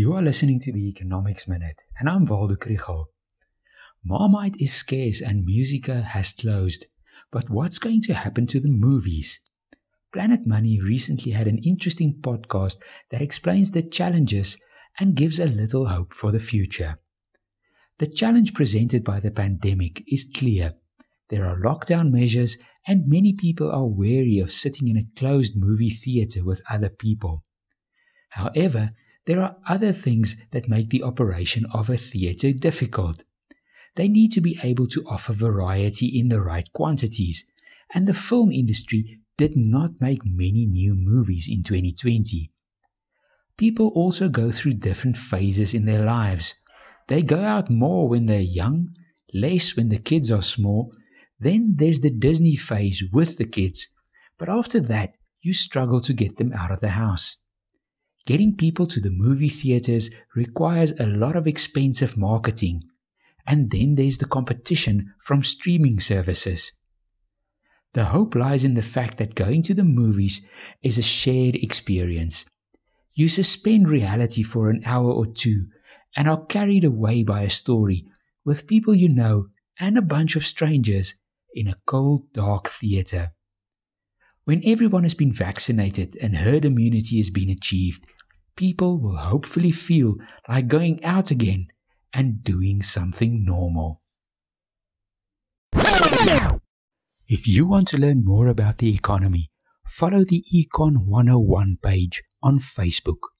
You are listening to the Economics Minute, and I'm Waldo Krugell. Marmite is scarce and Musica has closed, but what's going to happen to the movies? Planet Money recently had an interesting podcast that explains the challenges and gives a little hope for the future. The challenge presented by the pandemic is clear. There are lockdown measures, and many people are wary of sitting in a closed movie theater with other people. However, there are other things that make the operation of a theatre difficult. They need to be able to offer variety in the right quantities, and the film industry did not make many new movies in 2020. People also go through different phases in their lives. They go out more when they're young, less when the kids are small. Then there's the Disney phase with the kids, but after that, you struggle to get them out of the house. Getting people to the movie theaters requires a lot of expensive marketing. And then there's the competition from streaming services. The hope lies in the fact that going to the movies is a shared experience. You suspend reality for an hour or two and are carried away by a story with people you know and a bunch of strangers in a cold, dark theater. When everyone has been vaccinated and herd immunity has been achieved, people will hopefully feel like going out again and doing something normal. If you want to learn more about the economy, follow the Econ 101 page on Facebook.